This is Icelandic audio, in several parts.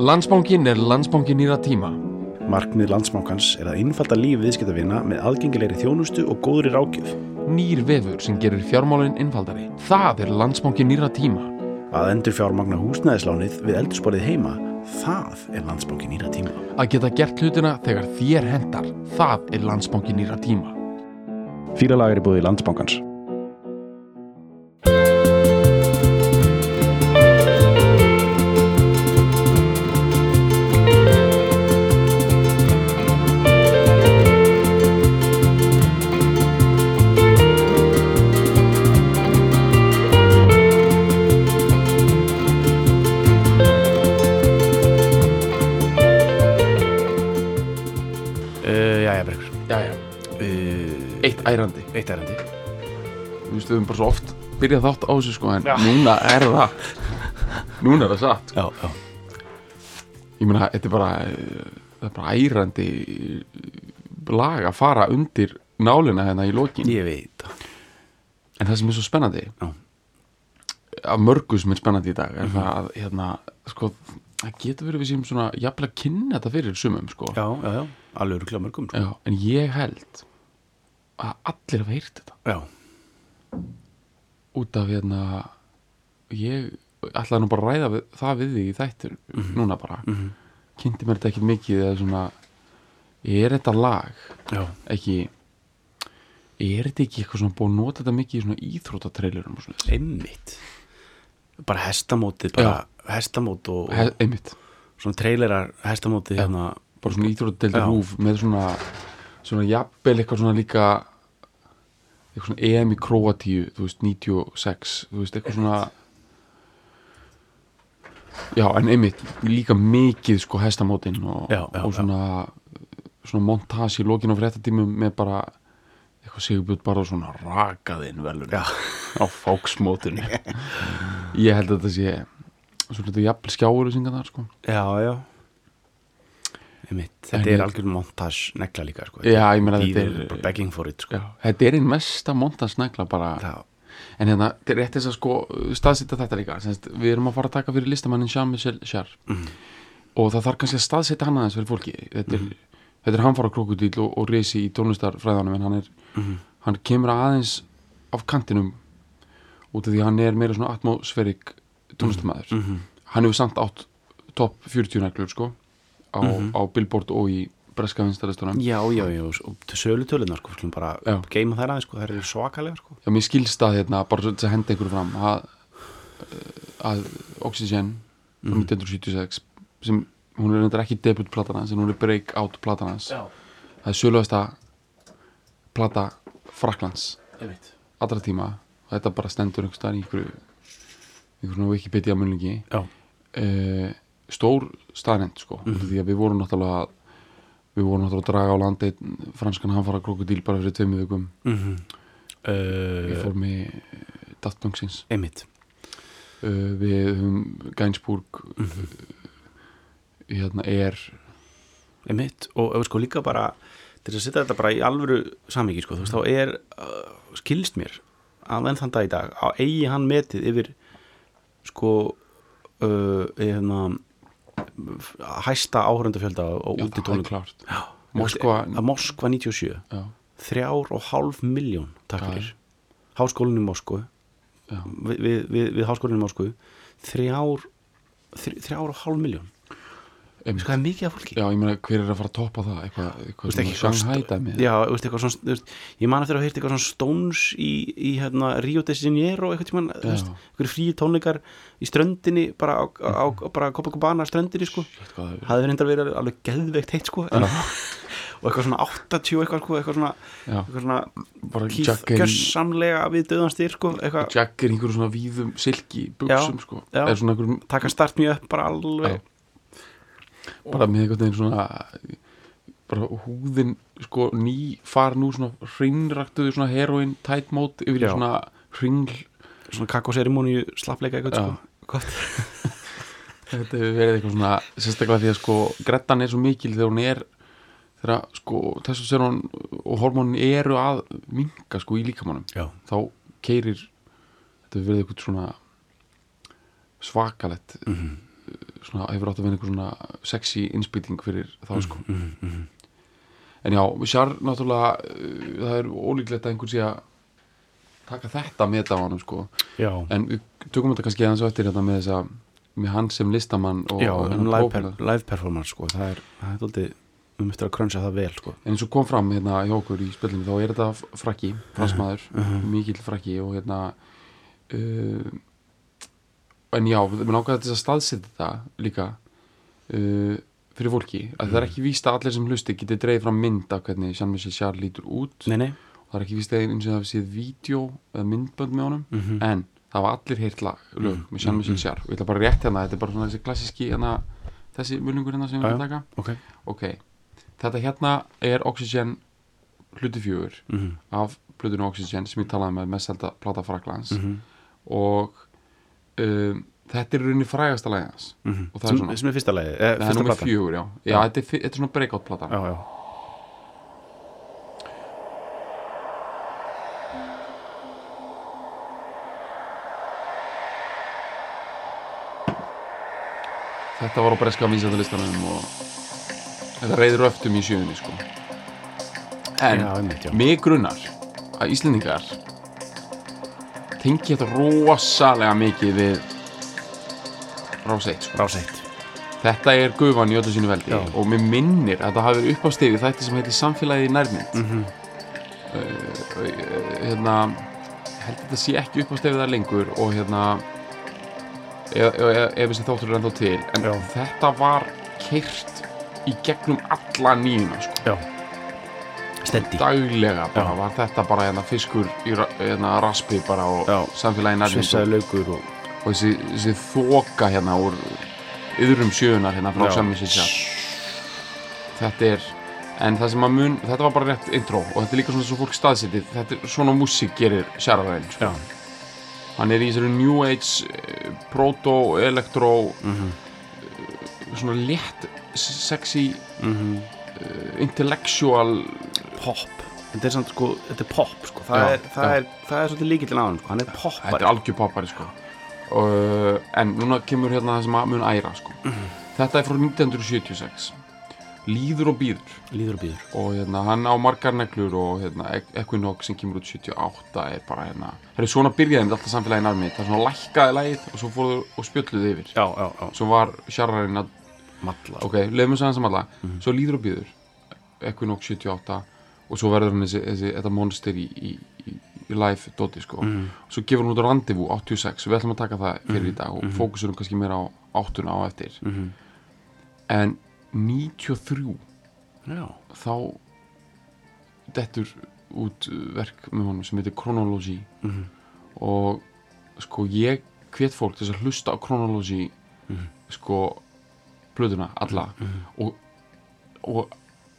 Landsbankin er landsbankin nýra tíma. Markmið landsbankans er að innfalda líf viðskiptavina með aðgengilegri þjónustu og góðri rákjöf. Nýr vefur sem gerir fjármálinn innfaldari. Það er landsbankin nýra tíma. Að endur fjármagna húsnæðislánið við eldursporið heima, það er landsbankin nýra tíma. Að geta gert hlutina þegar þér hendar. Það er landsbankin nýra tíma. Fýralag er í búið landsbankans. Uh, við höfum bara svo oft byrjað þátt á þessu sko, en Já. núna er það. núna er það satt. Já, já. Ég meina, þetta er bara, það er bara ærandi lag að fara undir nálina hérna í lokin. Ég veit. En það sem er svo spennandi Já. af mörgu sem er spennandi í dag er það að hérna, sko, það getur verið við sem svona jafnvel að kynna þetta fyrir sumum sko. Já, já, já. Alveg öruglega mörgum. sko. Já, en ég held að allir hafa heyrt þetta Já. Út af hérna ég ætlaði nú bara að ræða við, það við þig í þættur núna bara Mhm. kynnti mér þetta ekki mikið eða svona er þetta lag Já. ekki er þetta ekki eitthvað svona búið að nota þetta mikið í svona íþróttatrailerum og svona Einmitt. Bara hestamótið, bara hestamót og, He, einmitt, svona trailerar hestamótið Já. hérna. bara svona íþróttadeildir Já. rúf með svona svona jafnvel eitthvað svona líka eitthvað svona EM í Króatíu þú veist 96 þú veist eitthvað svona já en einmitt líka mikið sko hestamótin og, Já, já, og svona svona montage í lokin á fréttatímum með bara eitthvað sigurbjörn bara svona rakaðinn velun Já. á fóksmótinu ég held að þetta sé svona þetta jafnvel skjáur sem þar sko Já, já. Einmitt. Þetta er ég- algjör montage negla líka, sko. Já, ég meina þetta er- bara begging for it, sko. Já, þetta er einn mesta montansnækla bara Já. en hérna, þetta er rétt þess að sko staðsita þetta líka, Semst, við erum að fara að taka fyrir listamannin Jean-Michel Jarre Mhm. og það þarf kannski að staðsita hann aðeins fyrir fólki þetta er, þetta er hamfara krokodíl og, og reysi í tónlistarfræðanum en hann er Mhm. hann kemur aðeins af kantinum út af því hann er meira svona atmosfærik tónlistamæður Mhm. hann hefur samt átt topp 40 neglur sko á, Mhm. á Billboard og í breska vinstaristanum Já, já, já, og sölu tölunar, sko, skulum bara geima þær aðeins, sko, þær eru svakalega, sko. Já, mér skilst að hérna, bara til að henda einhverju fram að, að Oxygen frá 1976 sem hún er reyndar ekki debutplatana sem hún er breakout platana það er söluðasta plata Fraklands allra tíma. Og þetta bara stendur einhvers staðar í einhverju einhverju svona Wikipedia munlingi Já. uh, stór staðnend sko. Mm því að við vorum náttúrulega við vorum náttúrulega að draga á landi franskan hanfara krokodíl bara fyrir tveimur vikum. Mm í uh, formi Daft Punksins einmitt. uh, við höfum Gainsbourg uh, hérna er Einmitt. Og, og sko líka bara, til að setja þetta bara í alvöru samíki, sko, þú veist, þá er, uh, skilst mér, að enn þann dag í dag, á eigi hann metið yfir, sko, uh, hérna, hæsta áhörundafjölda á já, tónleikum. klárt. Já. Moskva Moskva 97 já, þrjár og hálf miljón takk Já. fyrir háskólinni í Moskvu. Já, við, við, við, við háskólinni í Moskvu. Þrjár þr, þrjár og hálf miljón einmitt. sko það er mikið af fólki? Já, ég meina hver er að fara að toppa það? Eitthvað, Þú eitthvað veist, svona dæmi já, þú veist, eitthvað svona, þú veist, ég man eftir að hafa heyrt eitthvað svona Stones í, í hérna, Rio de Janeiro eitthvað tímann, þú Já. veist, eitthvað frí tónleikar í ströndinni, bara á, á, bara Copacabana ströndinni, sko. Hvað það hefði reyndar verið alveg geðveikt heitt, sko en, og eitthvað svona 80 eitthvað, sko, eitthvað svona, já, eitthvað svona bara kýð gjössamlega við döðanstyr, sko Jack er í einhverju svona víðum silki buksum Já, sko, já. einhverjum taka start mjög upp bara alveg bara með einhvern veginn svona bara húðin sko ný farin úr svona hrinnraktuðu svona heroin tight mode yfir Já. svona hringl svona kakkoserimóníu slappleika eitthvað sko. Þetta hefur verið eitthvað svona sérstaklega því að sko grettan er svo mikil þegar hún er þegar sko hún og hormónin eru að minka sko í líkamannum þá keirir þetta hefur verið eitthvað svona svakalett Mhm. Svona, hefur átt að vera einhver svona sexy innspýting fyrir þá sko. mm, mm, en já, Sjar náttúrulega uh, það er ólíklegt að einhver sé að taka þetta með þetta á hann sko. Já, en við tökum þetta kannski aðeins á eftir hérna með þessa með hann sem listamann og já, og um live, per, live performance sko, það er, það er daldið um eftir að krönsa það vel sko. En eins og kom fram hérna hjá okkur í spillinu þá er þetta frakki, fransmaður mikill frakki og hérna uh, en já, við nákvæða þess að staðsetja þetta líka uh, fyrir fólki, að það er ekki víst að allir sem hlusti geti dreigð fram mynd af hvernig Jean-Michel Jarre lítur út. Nei, nei, og það er ekki víst að eins og það séð vídeo eða myndbönd með honum Mhm. en það var allir heyrt lag, lög með Jean-Michel Jarre. Og ég ætla bara rétt hérna, þetta er bara svona þessi klassíski hérna, þessi mulningur hérna sem við erum að taka. ok. Ok, þetta hérna er Oxygen hluti fjögur mm af plötunum Oxygen sem ég talaði með mest plata Fraklands -hmm. og um, þetta er rauninni frægasta lagið hans. Mm Og það er svona- sem er fyrsta lagi, eh, það er fyrsta nummer platan? fjögur, já, já, Já. Þetta, er, þetta er svona breakout plata. Já, já, þetta var á breska vinsættalistanum og þetta reyður öftum í sjöunni sko. en mig grunnar að Íslendingar tengi þetta rosalega mikið við Rás 1 sko. Rás 1 þetta er gufan í öllu sínu veldi Já. og mér minnir að það hafi verið upp á stegi þetta sem heitir samfélagið í nærmynd mm -hmm. hérna ég held að þetta sé ekki upp á stefið það lengur og hérna ef, ef, ef þessi þáttur er ennþá til en Já. þetta var keirt í gegnum alla nýjuna sko. já stendi. Daglega bara var þetta bara hérna, fiskur í hérna, raspi bara og Já. samfélagi nærmynd og, svissaði laukur og og þessi, þessi þoka hérna úr yðrum sjöunar hérna frá Sissar þetta er en það sem að mun, þetta var bara rétt intro og þetta er líka svona svo fólk staðsetið þetta er svona músík gerir Sjaravæn sko. hann er í þessari New Age eh, proto, elektro mhm, svona létt sexy mhm. uh, intellectual pop. Þetta er sko, þetta er pop sko. Það, Já, er, það, er, það er svolítið líkillin á hann sko. hann er þetta poppari. er algjör poppari sko. uh, en núna kemur hérna það sem að mun æra sko. þetta er frá 1976 líður og býður. Líður og býður. Og hérna, hann á margar neglur og hérna, Equinox sem kemur út 78 er bara hérna, það er svona byrjaði með alltaf samfélagin armið, það er svona lækkaði lagið og svo fóruðu og spjölluðu yfir. Já, já, já, svo var sjarrarinn að, matla ok, leiðum við saman samalla svo líður og býður. Equinox 78 og svo verður hann þetta monster í, í, í, í live doti sko, svo gefur hann út á Rendezvous 86, við ætlum að taka það fyrir í dag og fókusurum kannski meira á áttuna á eftir. Mhm. en 93 já, þá dettur út verk með honum sem heitir Chronology. Mhm. og sko ég hvet fólk þess að hlusta á Chronology Mhm. sko plöðuna alla. Og, og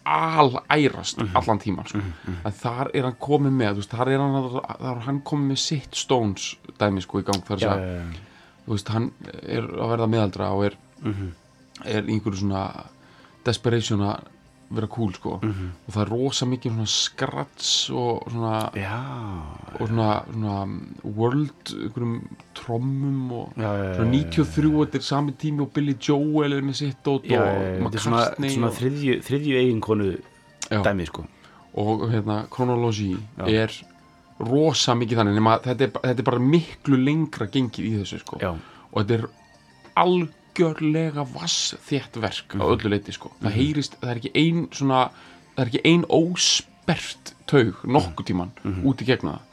alærast allan tíman sko. að þar er hann komið með veist, þar er hann, þar er hann komið með sitt Stones dæmi sko í gang þar já, já. þú veist, hann er að verða meðaldra og er, Mhm. er í einhverju svona desperation að vera cool sko. Mhm. og það er rosa mikið svona skrats og svona, já, og svona, svona world einhverjum trommum og já, já, svona 93 þetta er sami tími og Billy Joel er með sitt og McCartney svona og, þriðju, þriðju eiginkonu dæmi sko. Og hérna Chronology Já. er rosa mikið þannig nema þetta er, þetta er bara miklu lengra gengið í þessu sko. Og þetta er algjörlega vassþétt verk á öllu leiti sko. það heyrist, það er ekki ein svona, það er ekki ein óspert taug nokkuð tíman út í gegna það.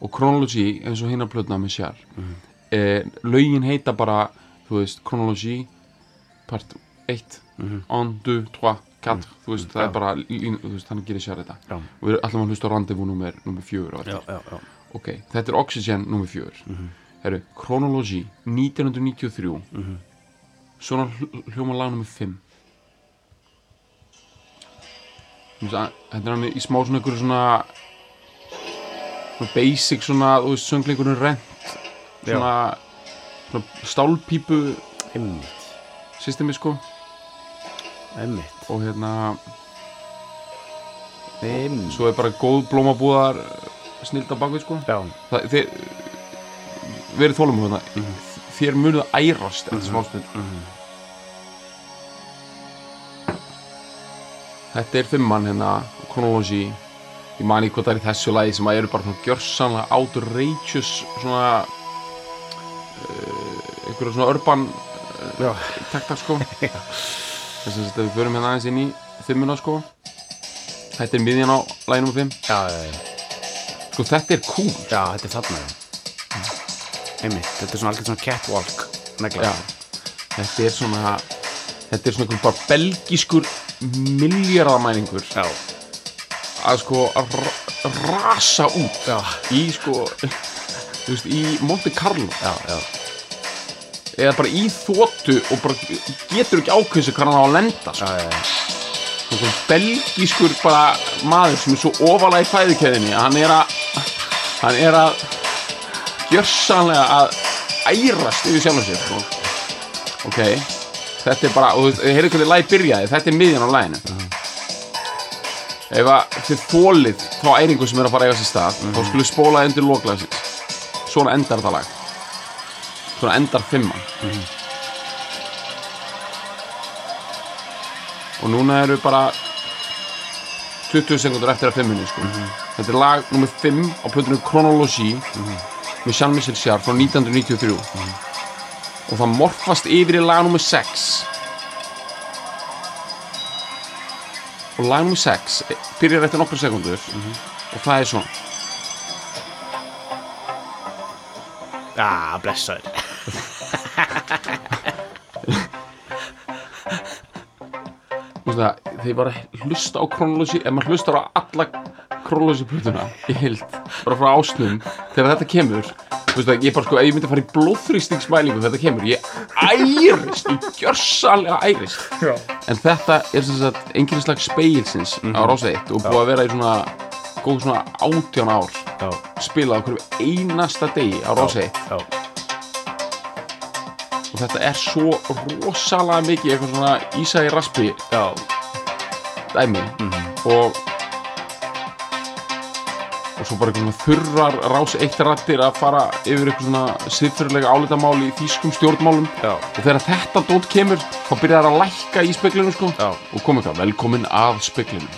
Og Chronology eins og hinna plötna með sér eh, lögin heita bara þú veist, Chronology part 1 1, 2, 3, 4 þú veist, það er bara lín, þú veist, hann gerir sér þetta. Já, og við ætlum að hlusta á Rendezvous nummer, nummer 4 á eftir. Já, já, ok, þetta er Oxygen nummer 4 herru, Chronology 1993 svona hl- hljóma lag nummer 5 Þú veist, að- þetta er hann í smá svona einhverju svona svona basic svona, þú veist, söngleikurinn rent svona, svona stálpípu einmitt, systemi sko. Einmitt. Og hérna, einmitt, svo er bara góð blómabúðar snild á bakvið sko. Já, það, þið verið þólum hérna þér munuð ærast eftir mm -hmm. smástund. Mm -hmm. Þetta er fimmann hérna Chronology. Ég mani hvað það er í þessu lagi sem að eru bara svona gjörsanlega outrageous svona uh, einhverja svona urban eh, uh, takta sko. Þess að við förum hérna aðeins inn í fimmuna sko. Þetta er miðjan á læginum fimm. Já, já, já. Sko þetta er cool. Já, þetta er þarna Einmitt, þetta er svona algjörð svona catwalk. Já, þetta er svona þetta er svona einhver bara belgískur miljardamæningur að sko að ra- rasa út já, í sko þú veist, í Monte Carlo já, já. eða bara í þóttu og bara getur ekki ákveðs hvað hann á að lenda sko. já, já. einhver belgískur bara maður sem er svo ofalega í fæðukeðinni að hann er að hann er að gjörsanlega að ærast yfir sjálfum sér sko. ok. Þetta er bara, og þú heyrðu hvernig lagi byrjaði? Þetta er miðjan á laginu. Ef að þið þólið þá æringu sem er að fara eiga sér stað þá skulle spóla undir lóklagsins svona endar þetta lag. Svona endar fimman. Og núna eru bara 20 sekundur eftir að fimmunni sko. þetta er lag nummer 5 á plötunum Chronology með Jean-Michel Jarre frá 1993 og það morfast yfir í lag nummer 6 og lag nummer 6 byrjar eftir nokkur sekundur og það er svona. Já, blessaður Það, þegar ég var að hlusta á Chronology ef maður hlustar á alla Chronology plötuna í heild, bara frá ásnum þegar þetta kemur þú veist það, ég bara sko, ef ég myndi að fara í blóðþrýstingsmælingu þegar þetta kemur, ég ærist ég gjörsalega ærist. Já. en þetta er sem sagt enginn slags speilsins á Rása 1 og búið að vera í svona góð svona átján ár Já, spilað hverju einasta degi á Rása 1 já, og þetta er svo rosalega mikið eitthvað svona Ísæði Raspi. Já. Dæmi. Og og svo bara eitthvað svona þurrar rás eitt rættir að fara yfir eitthvað svona siðfyrirlega álitamál í þýskum stjórnmálum. Já, og þegar þetta dót kemur þá byrjar það að lækka í speklinu sko. Já, og kom eitthvað velkomin að speklinu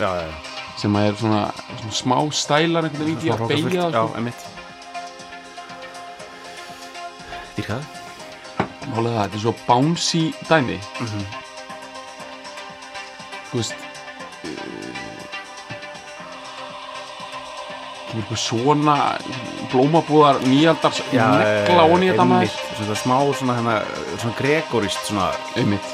sem að er svona, svona smá stælar einhvern veginn í því að beigja það sko. emitt Dýrkað Málega það, þetta er svo bouncy dæmi. Mhm. þú veist uh, kemur eitthvað svona blómabúðar nýjaldars negla onni þetta maður. Svona smá svona hérna Svona gregorist svona einmitt,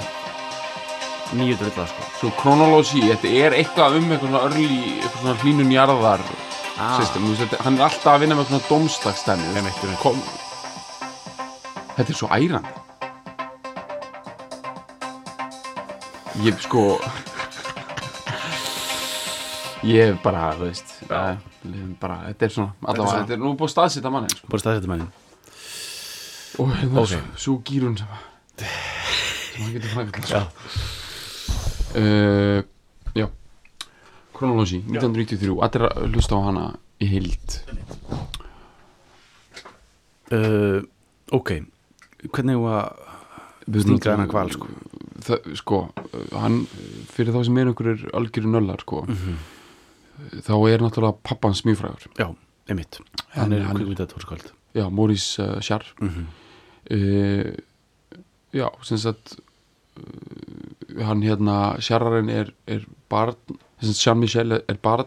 nýju drulla sko. Svo kronologi þetta er eitthvað um eitthvað svona örli eitthvað svona hlínun jarðar Ah. system, þú veist, þetta, hann er alltaf að vinna með svona domstagsstæmi Einmitt, einmitt. Kom, þetta er svo ærandi ég sko ég bara, þú veist ja. bara, þetta er svona allavega, þetta er nú búið að staðsita manni sko. Bara staðsettum henni og hérna Ok. okay. svo gýrun sem að sem að getur frækast sko. uh, já Chronology, 1993 allir að hlusta á hana í heild uh, Ok Hvernig var náttúrulega- hennar hval, sko. Það, sko, hann fyrir þá sem er einhverjur algjöru nöllar sko, Mhm. þá er náttúrulega pappans mjög frægur Já, einmitt Hann er tórskáld já, Maurice uh, Jarre Mhm. uh, já, sem sagt uh, hann hérna Jarrarinn er, er barn sem sagt Jean-Michel er, er barn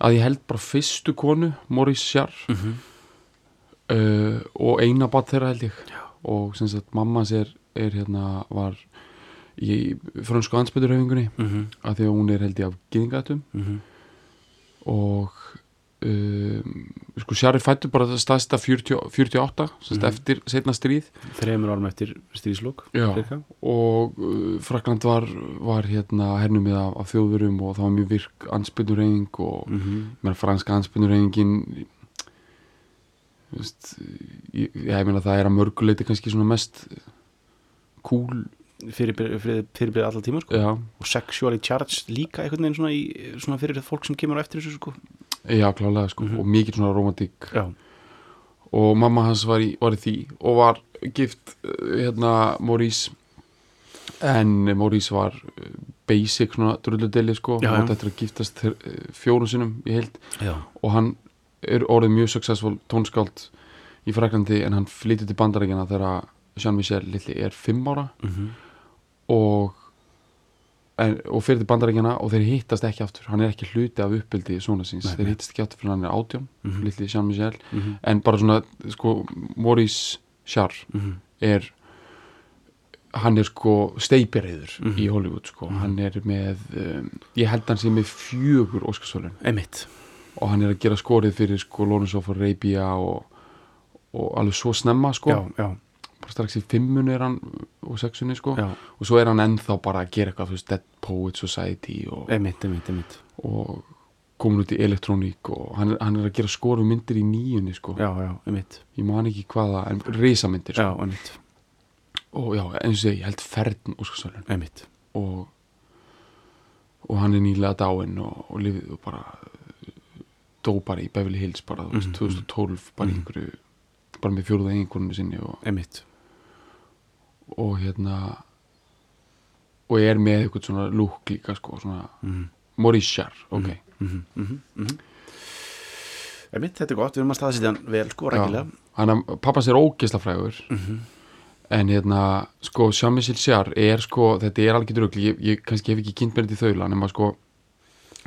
að ég held bara fyrstu konu Maurice Jarre Mhm. uh, og eina barn þeirra held ég Já. og sem sagt mamma er, er hérna var í frönsku ansbytturhefingunni Mhm. að því að hún er held ég af gyðingatum Mhm. og um, sko Sjarri fættur bara það staðsta 40, 48 sem sagt eftir setna stríð Þreymur árum eftir stríðslokk og uh, Frakland var, var hérna hernumið af, af þjóðverum og það var mjög virk ansbytturhefing og mm. Mhm. franska veist ég, ég meina það er að mörguleiti kannski svona mest cool Fyrirbyrð fyrir, fyrir allar tíma sko. og sexually charged líka einhvern veginn svona, í, svona fyrir fólk sem kemur á eftir þessu sko. já klálega sko. Mhm. og mikið svona romantík. Já, og mamma hans var í, var í því og var gift uh, hérna Maurice. En Maurice var uh, basic svona drulludeli sko, Já, hann eftir að giftast þér, fjórum sinnum í heild. Já, og hann er orðið mjög successful tónskáld í Fraklandi en hann flytið til bandarækjana þegar Jean-Michel Lilli er fimm ára. Mhm, og en, og fyrir til bandarækjana og þeir hittast ekki aftur. Hann er ekki hluti af uppbyldi svona síns. Þeir hittast ekki aftur fyrir hann er átján Mhm. Lilli Jean-Michel. Mhm, en bara svona sko Maurice Jarre mhm, er hann er sko steipireyður Mhm. í Hollywood sko. Mhm. hann er með um, ég held hann sé með fjögur Óskarsvölun einmitt. Og hann er að gera skorið fyrir sko Lawrence of Arabia og, og alveg svo snemma sko. Já, já, bara strax í fimmunni er hann og sexunni sko. Já, og svo er hann ennþá bara að gera eitthvað þú veist, Dead Poet Society og, einmitt, einmitt, einmitt. og komin út í elektróník og hann er, hann er að gera skoru myndir í nýjunni sko. Já, já, einmitt, ég man ekki hvaða, en risamyndir já, sko. einmitt. Og já, eins og segi, ég held ferdn Óskarsvölun einmitt, og og hann er nýlega dáinn og, og lifið og bara dó bara í Beverly Hills bara, þú veist, Mhm, 2012 bara mhm. einhverju bara með fjóruða einhvernum sinni og, einmitt og hérna og er með eitthvað svona lúk líka sko, svona mhm, Maurice Jarre, ok. Mhm, mhm, mhm einmitt, þetta er gott, við erum að staðsitja hann vel, sko, rækilega. Hann að pappans er ógisla frægur. Mhm, en hérna, sko, Jean-Michel Jarre er sko, þetta er alveg drögl ég, ég kannski hef ekki kynnt mér þetta í þaula nema sko,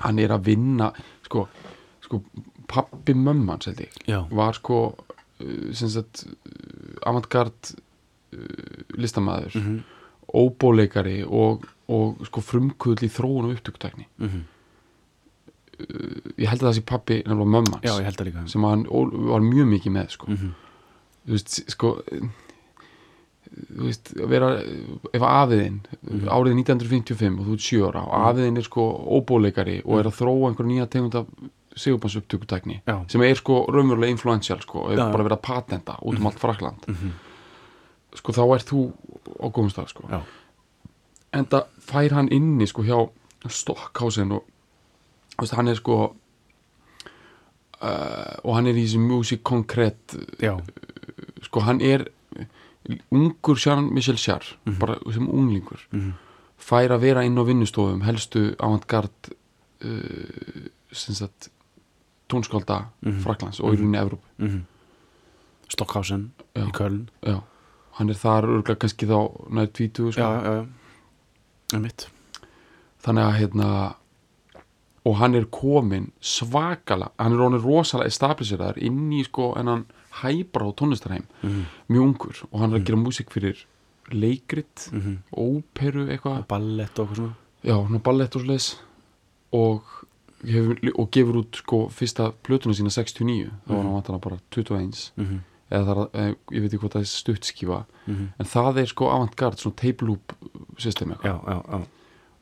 hann er að vinna sko, sko pappi ég. Já, var sko uh, sem sagt uh, avantgard uh, listamæður mhm, óbóleikari og, og sko frumkull í þróun og upptökutækni. Mhm. Ég held að það sé pappi nefnilega mömmans sem hann var mjög mikið með sko, mhm, þú veist, sko þú veist, að vera ef afiðinn, Mhm. árið 1955 og þú ert 7 ára og afiðinn er sko óbóleikari og er að þróa einhver nýja tegund af sigurbanns upptökutækni já, sem er sko raunverulega influential sko, er já. bara verið að patenta út um allt Frakland mhm, sko þá ert þú á góðum stað sko. Já, en það fær hann inni sko hjá Stockhausen og veist, hann er sko uh, og hann er í þessi music concrete já, sko hann er ungur Jean-Michel Jarre Mhm. bara sem unglingur mhm, fær að vera inn á vinnustofum helstu avantgard uh, sem sagt tónskálda Mhm. Fraklands og í rauninni Evróp mhm. Stockhausen Já. í Köln. Já, hann er þar örgulega kannski þá nær 20 sko. þannig að hérna og hann er komin svakala hann er honum rosalega establiseraðar inn í sko ennan hæbra á tónlistarheim. Mhm, mjög ungur og hann er að gera músík fyrir leikrit, mhm. óperu eitthvað, ballett og eitthvað svona. Já, svona ballett og svoleiðis. Og, og gefur út sko fyrsta plötuna sína 69, þá var hann vantanlega bara 21 mhm, eða það er, eh, ég veit ekki hvað það er stuttskífa mhm en það er sko avantgard, svona tape loop system eitthvað já, já, já,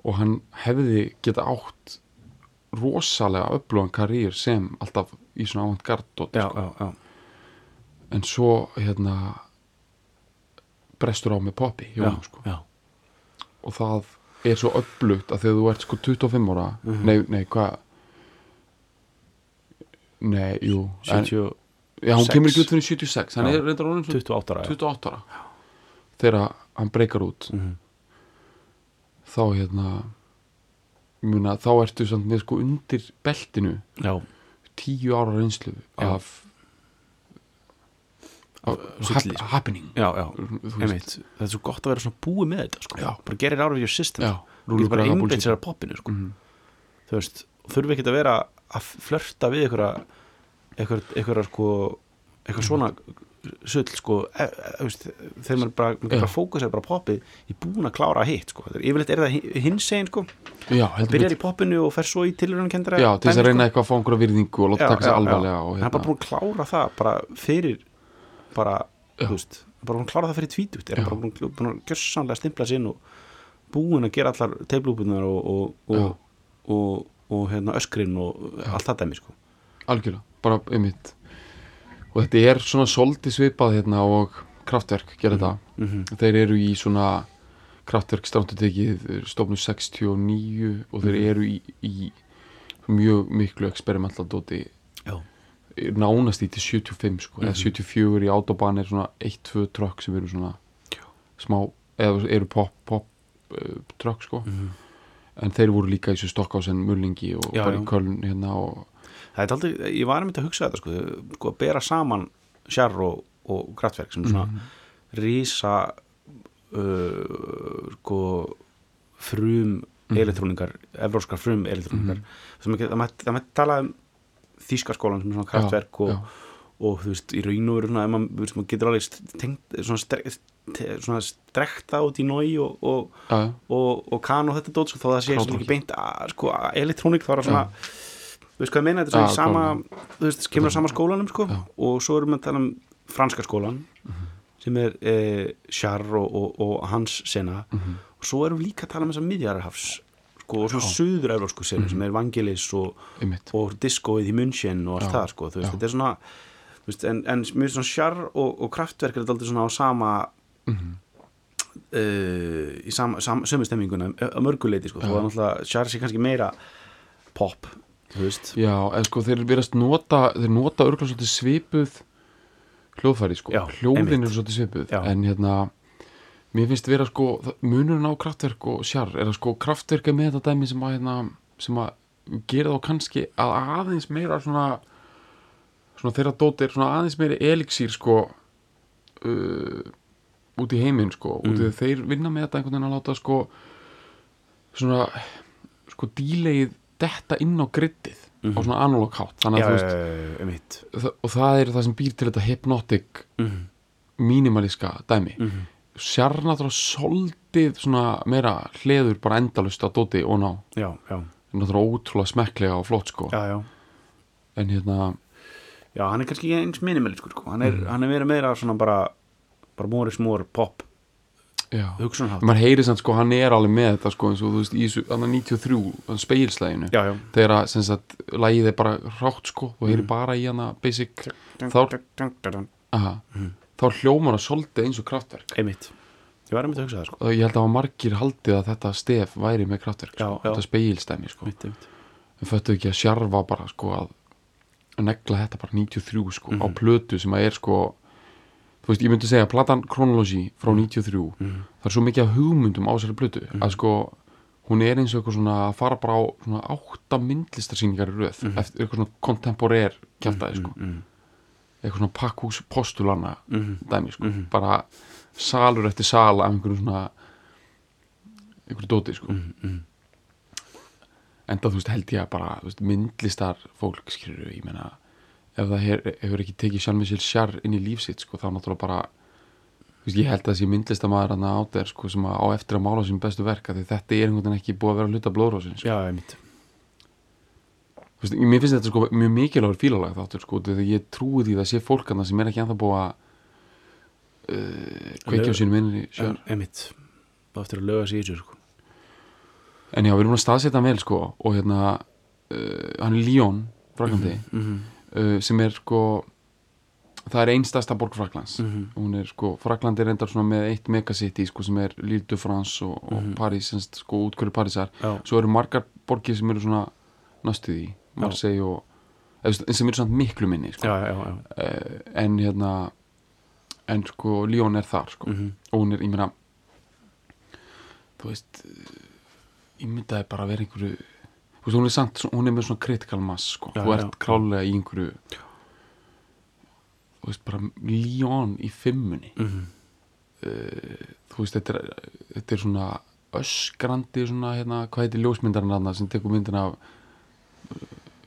og hann hefði geta átt rosalega upplóðan karýr sem alltaf í svona avantgard sko. en svo hérna brestur á með poppi sko. og það er svo upplugt að þegar þú ert sko 25 ára Mhm. nei, nei, hvað nei, jú en, 70, já, hún sex. kemur ekki út fyrir 76 hann Já. er reyndar orðin svona 28 ára já. 28 ára þegar hann breykar út Mhm, þá hérna muna, þá ertu samt með sko undir beltinu já, tíu ára reynslu af, Af af hap, sko. happening það er svo gott að vera svona búið með þetta sko. Bara gerir ára your system þú getur bara einbeitt sér að poppinu sko. Mhm. þú veist, þurfi ekki að vera að flörta við einhverja einhverja, einhverja sko eitthvað svona sull sko e, e, þegar maður bara, maður bara fókusar bara á poppið í búin að klára hitt sko. Er- yfirleitt er það hins egin sko? Já, byrjar í poppinu og fer svo í tilurinn kendra já, til þess að reyna eitthvað að fá einhverja virðingu og láta taka sér alvarlega og hann er bara hérna, búin að klára það bara fyrir bara, þú veist, bara búin að klára það fyrir tvítugt er bara búin, búin að gjössanlega stimpla sinn og búin að gera allar teiflúpunar og og, og, og, hérna öskrin og allt það dæmi sko. Algjörlega, bara einmitt. Og þetta er svona soldi svipað hérna og kraftverk gera þetta mm -hmm. þeir eru í svona kraftverk strántutekið stofnu 69 og þeir Mhm. eru í, í mjög miklu experimentaldóti já, nánast í til 75 sko, eða Mhm. 74 í autobahn er svona 1-2 trökk sem eru svona smá, eða eru pop, pop uh, trökk sko. Mm en þeir voru líka í svo Stokkásen, Mullingi og Já, bara í Köln hérna og það er aldrei, ég var einmitt að hugsa þetta sko, sko að bera saman sjarr og, og kraftverk sem er svona Mhm. rísa uh, sko frum Mhm. elektróningar, evróskar frum elektróningar ekki, það mætti, tala um þýskaskólan sem er svona kraftverk og, já. og þú veist, í raun og veru svona, maður, maður getur alveg tengt, svona, strek, te- svona strekta út í nói og, og, já, já, og, og kan og þetta dót sko, þó það sé ekki beint að, sko, elektrónik þá er það svona þú veist hvað ég meina, þetta er svona sama þú veist, kemur á sama skólanum sko. Já. og svo erum við að tala um franska skólan sem er eh, Char og, og, og hans sena. Og svo erum við líka að tala um þessa miðjararhafs sko, og svona söður evrósku senu sem er Vangelis og, og diskoið í München og allt Já, það sko, þú veist, já. þetta er svona veist, en, en finnst svona Char og, og kraftverk er þetta aldrei svona á sama uh, í sama, sama, sömu stemminguna að mörguleiti sko, þó að náttúrulega Char sé kannski meira pop, Já, en sko þeir verðast nota þeir nota örgulega svolítið svipuð hljóðfæri sko, Já, hljóðin eru svolítið svipuð Já. en hérna mér finnst vera sko, munurinn á kraftverk og sjar, er að sko kraftverk er með þetta dæmi sem að hérna, sem að gera þá kannski að aðeins meira svona svona þeirra dóti er svona aðeins meiri elixír sko uh, út í heiminn sko, út í þeir vinna með þetta einhvern veginn að láta sko svona sko dílegið detta inn á grittið á svona analog hátt. Þannig já, að þú veist, það, og það er það sem býr til þetta hypnotic mm mínimalíska dæmi. Mm -hmm. sér náttúrulega soldið svona meira hleður bara endalust á dóti og ná. Já, já, náttúrulega ótrúlega smekklega og flott sko. Já, já. En hérna, já, hann er kannski eins minimaliskur sko. hann er, Mhm. hann er verið meira svona bara bara móri smór pop já. Hugsunarhátt mann heyri sann sko, hann er alveg með þetta sko eins og þú veist, í þessu, hann er 93 hann speilslæginu, já, já. Þegar að sem sagt, lagið er bara rátt sko, þú heyri bara í hana basic, Þá- aha, þá hljómar það soldið eins og kraftverk. Einmitt, ég var einmitt að hugsa það sko. ég held að margir haldið að þetta stef væri með kraftverk sko, Já, já. þetta speilstæmi sko. Einmitt, einmitt. við föttu ekki að sjarfa bara sko að að negla þetta bara 93 sko Mhm. á plötu sem að er sko þú veist, ég myndi segja platan Chronology frá Mhm. 93 það er svo mikið hugmyndum á þessari plötu að sko hún er eins og eitthvað svona að fara bara á svona átta myndlistarsýningar í röð eftir eitthvað svona kontemporær kjaftaði sko. mm, eitthvað svona pakkhús postulana mm, dæmi sko. bara salur eftir sal af einhverju svona einhverju dóti sko. Mm, mm. enda þú veist held ég að bara þú veist, myndlistar fólk skilur ég meina ef það hefur ekki tekið sjálf sér sjar inn í lífsitt sko þá náttúrulega bara veist, ég held að þessi myndlistamæður hann á þér sko sem að á eftir að mála sín bestu verka því þetta er einhvern veginn ekki búið að vera hluta blóðrósin sko. já, Þú veist, mér finnst þetta sko mjög mikilvægur fílalag þáttur sko því að ég trúi því að það sé fólk hann sem er ekki ennþá búið að uh, kveikja á sínum inn í sjar en, einmitt þá eftir að löga þessu sko. en já, við erum að staðsetja vel sko og hérna uh, hann er Líón frakandi mm -hmm. Uh, sem er sko það er einstasta borg Fraklands Mhm. hún er sko, Frakland er reyndar svona með eitt megacity sko sem er Lille de France og, og París, semst sko útkvöru Parísar Já. svo eru margar borgir sem eru svona næstu því, Marseille og sem eru svona miklu minni sko. já, já, já, uh, en hérna en sko Lyon er þar sko Mhm. og hún er, ég meina þú veist ég myndaði bara að vera einhverju hún er samt, hún er með svona critical mass sko, Já, þú ert já. klálega í einhverju þú veist, bara Lyon í fimmunni. Mm þú veist, þetta er, þetta er svona öskrandi svona, hérna, hvað heitir ljósmyndarinn hann sem tekur myndina af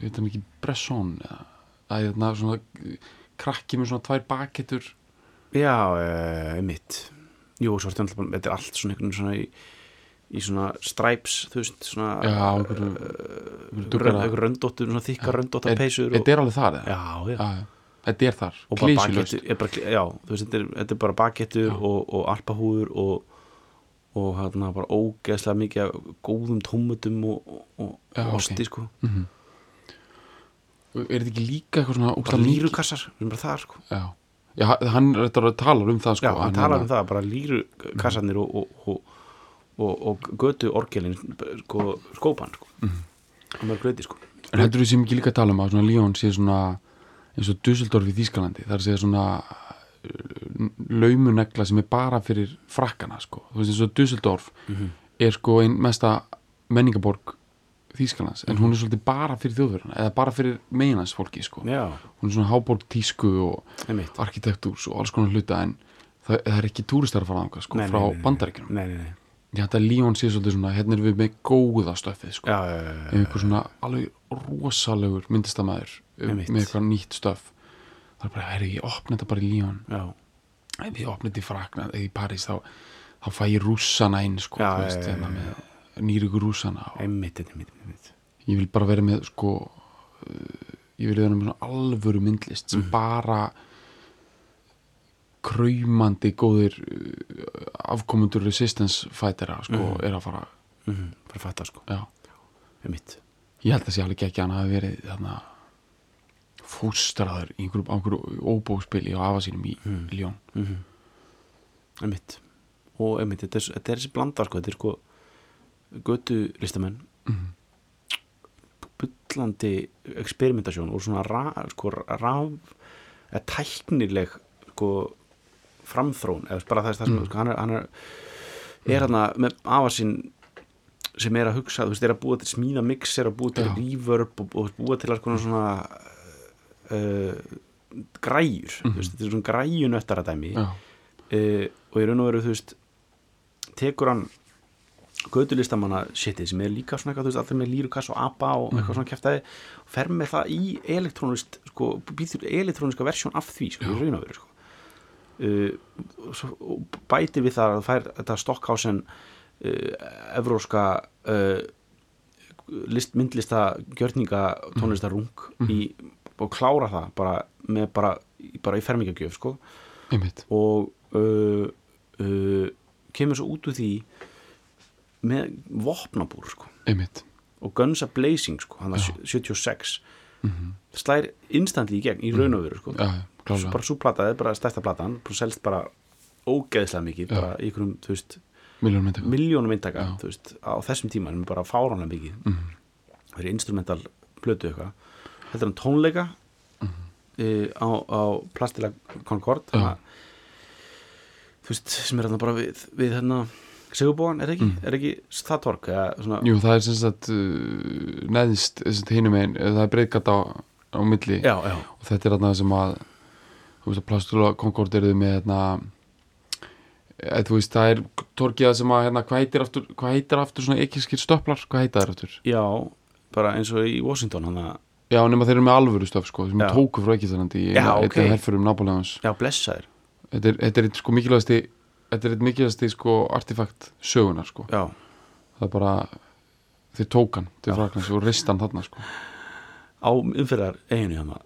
veit hann ekki Bresson eða? Það er hérna svona eh, krakki með svona tvær bakettur já uh, einmitt. Jú, svo er þetta alltaf- þetta er allt svona einhvern svona í, í svona stripes þú veist, svona duggara- einhver röndóttur, svona þykka röndóttar Er- peysur þetta er alveg þar eða? já, já, þetta er þar, er bara, já, þú veist, þetta er, er bara bakettur og, alpahúður og, og hérna bara ógeðslega mikið góðum tómutum og, osti sko. Mhm. er þetta ekki líka eitthvað svona bara lírukassar, við erum bara þar sko. Já, hann þetta talar um það sko. Já, hann talar um það, bara lírukassarnir og, og, og, götu orgelin sko, skópan sko. Hann er gröti sko. En heldur þú sem ekki líka að tala um að svona Líón sé svona eins og Dusseldorf í er að segja svona uh, laumunegla sem er bara fyrir frakkana sko. þú veist eins og Dusseldorf Mhm. er sko einn mesta menningaborg Þýskalands en hún er svolítið bara fyrir þjóðverðina eða bara fyrir meginans fólki sko. já, hún er svona háborg tísku og arkitektúrs og alls konar hluta en það, það er ekki túristar að fara þangað sko, Nei, frá nei, ég hætti að Líón sé svolítið svona hérna erum við með góða stöfið sko. einhver svona alveg rosalegur myndistamæður um, með eitthvað nýtt stöf. Það er bara, herri, ég opna þetta bara í Líón ef ég opna þetta í Frakna eða í París þá, þá fæ ég rússana inn sko, hérna nýriku rússana einmitt, einmitt, einmitt ég vil bara vera með sko uh, ég vil vera með svona alvöru myndlist sem bara kraumandi góðir uh, afkomundur resistance fightera sko, er að fara. Mm bara fatta sko, já. einmitt. Ég held að sé alveg ekki að hann hafi verið þarna fóstraður í einhverjum, einhverjum óbóspili á afa sínum í mm. Ljón mm einmitt. Og einmitt, þetta er, þetta er þessi blanda sko, þetta er sko götu listamenn. Mhm. bullandi eksperimentasjón og svona ra, sko, raf tæknileg sko, framþrón eða bara það er það sem sko, hann er, hann er, er hann með afa sín sem er að hugsa, þú veist, er að búa til smíða mixer og búa til reverb og, og búa til konar svona uh, græjur þú veist, þetta er svona græjunöttara dæmi. Já, uh, og í raun og veru þú veist tekur hann gödulistamanna shitið sem er líka svona eitthvað, þú veist, allir með lírukass og apa og eitthvað svona kæftæði og fer með það í elektrónist sko, býtur elektróniska versjón af því sko, í raun og veru sko. Uh, bætir við það að það fær þetta Stockhausen uh, evróska uh, list, myndlista gjörninga tónlistarung í, og klára það bara með bara, bara í fermingagjöf sko. Og uh, uh, kemur svo út úr því með vopnabúr sko. og Guns a Blazing sko, hann að 76 slær instantly í gegn í raun og veru sko. já, já, Svo bara svo plataði, bara stærsta platan bara selst bara ógeðslega mikið bara í einhverjum, þú veist, miljónum myndaka þú veist, á þessum tíma er bara fáránlega mikið. Mhm. það er instrumental plötu eitthvað. Þetta er hann tónleika uh, á, á Plastila Concord. Já. hana, þú veist, sem er hérna bara við, við hérna Sigurbóan, er ekki, er ekki það tork eða svona. Jú, það er sem sagt uh, neðst, sem sagt hinum einn það er breyðgat á, á milli. Já, já, og þetta er þarna sem að þú veist að Plastula Concord eruðu með hérna eða, þú veist, það er torkiða sem að hérna, hvað heitir aftur, hvað heitir aftur svona ekkiskir stöplar, hvað heita þær aftur? já bara eins og í Washington hann að, Já, nema þeir eru með alvöru stöf sko, sem Já. tóku frá ekkistarandi í einni herförum Napoleons. Já, blessaður þetta er, þetta er sko mikilvægasti þetta er eitt mikilvægasti sko artefakt sögunar sko, já, það er bara þeir tók hann til Fraklands og rist hann þarna sko. Á umferðar eiginu hann að,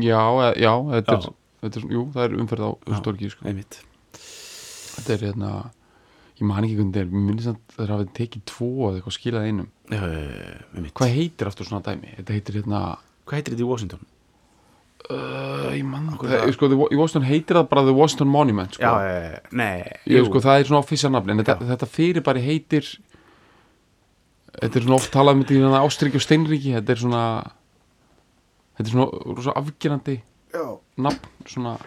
Já, já, þetta er, Já. þetta er jú, það er umferð á Já. Storki sko. einmitt þetta er hérna ég man ekki hvernig þetta er, minnst að það hafi tekið tvo eða eitthvað skilað einum já, einmitt hvað heitir aftur svona dæmi? Þetta heitir hérna hvað heitir þetta í Washington? uh, ég man það, sko, í Washington heitir það bara The Washington Monument sko. já, nei, ég, sko, það er svona en þetta, þetta fyrir bara heitir þetta er svona oft talað um þetta í Ástriki og Steinriki þetta er svona þetta er svona rosa afgerandi. Nafn svona,